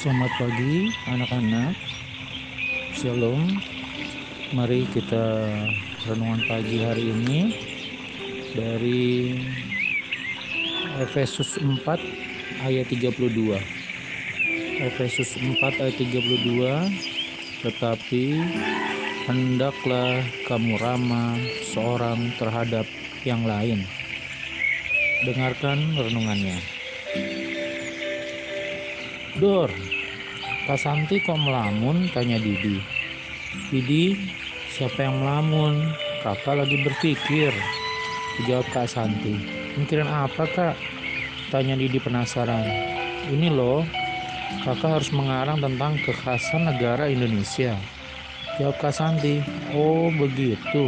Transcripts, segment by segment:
Selamat pagi anak-anak. Shalom. Mari kita renungan pagi hari ini Dari Efesus 4 ayat 32 Efesus 4 ayat 32 Tetapi Hendaklah kamu ramah seorang terhadap yang lain. Dengarkan renungannya. Dor, Kak Santi kok melamun? Tanya Didi. Didi, siapa yang melamun? Kakak lagi berpikir. Jawab Kak Santi. Mikirin apa kak? Tanya Didi penasaran. Ini loh, kakak harus mengarang tentang kekhasan negara Indonesia. Jawab Kak Santi. Oh begitu.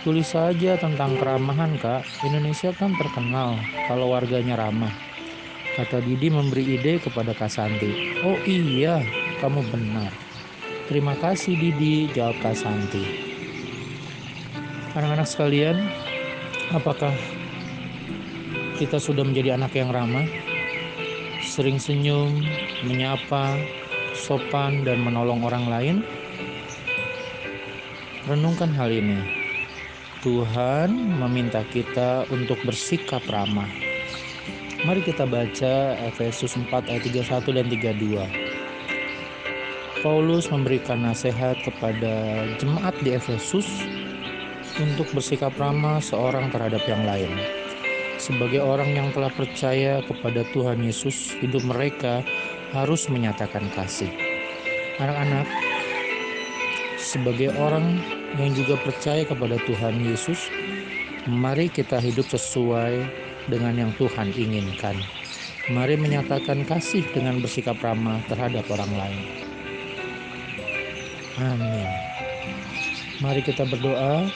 Tulis saja tentang keramahan kak. Indonesia kan terkenal kalau warganya ramah. Kata Didi memberi ide kepada Kak Santi. Oh iya, kamu benar. Terima kasih Didi, jawab Kak Santi. Anak-anak sekalian, apakah kita sudah menjadi anak yang ramah? Sering senyum, menyapa, sopan, dan menolong orang lain? Renungkan hal ini. Tuhan meminta kita untuk bersikap ramah Mari kita baca Efesus 4 ayat 31 dan 32. Paulus memberikan nasihat kepada jemaat di Efesus untuk bersikap ramah seorang terhadap yang lain. Sebagai orang yang telah percaya kepada Tuhan Yesus, hidup mereka harus menyatakan kasih. Anak-anak, sebagai orang yang juga percaya kepada Tuhan Yesus, mari kita hidup sesuai dengan yang Tuhan inginkan. Mari menyatakan kasih dengan bersikap ramah terhadap orang lain. Amin. Mari kita berdoa.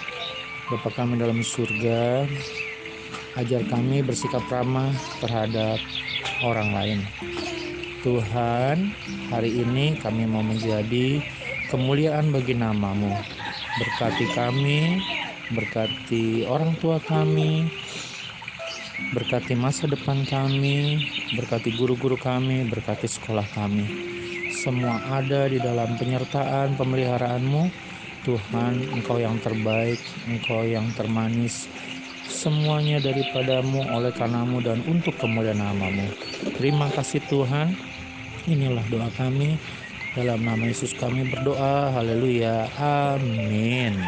Bapa kami dalam surga, ajar kami bersikap ramah terhadap orang lain. Tuhan, hari ini kami mau menjadi kemuliaan bagi namamu. Berkati kami, berkati orang tua kami, Berkati masa depan kami, berkati guru-guru kami, berkati sekolah kami. Semua ada di dalam penyertaan pemeliharaanmu. Tuhan, Engkau yang terbaik, Engkau yang termanis. Semuanya daripadamu, oleh karenamu, dan untuk kemuliaan namamu. Terima kasih Tuhan. Inilah doa kami. Dalam nama Yesus kami berdoa. Haleluya. Amin.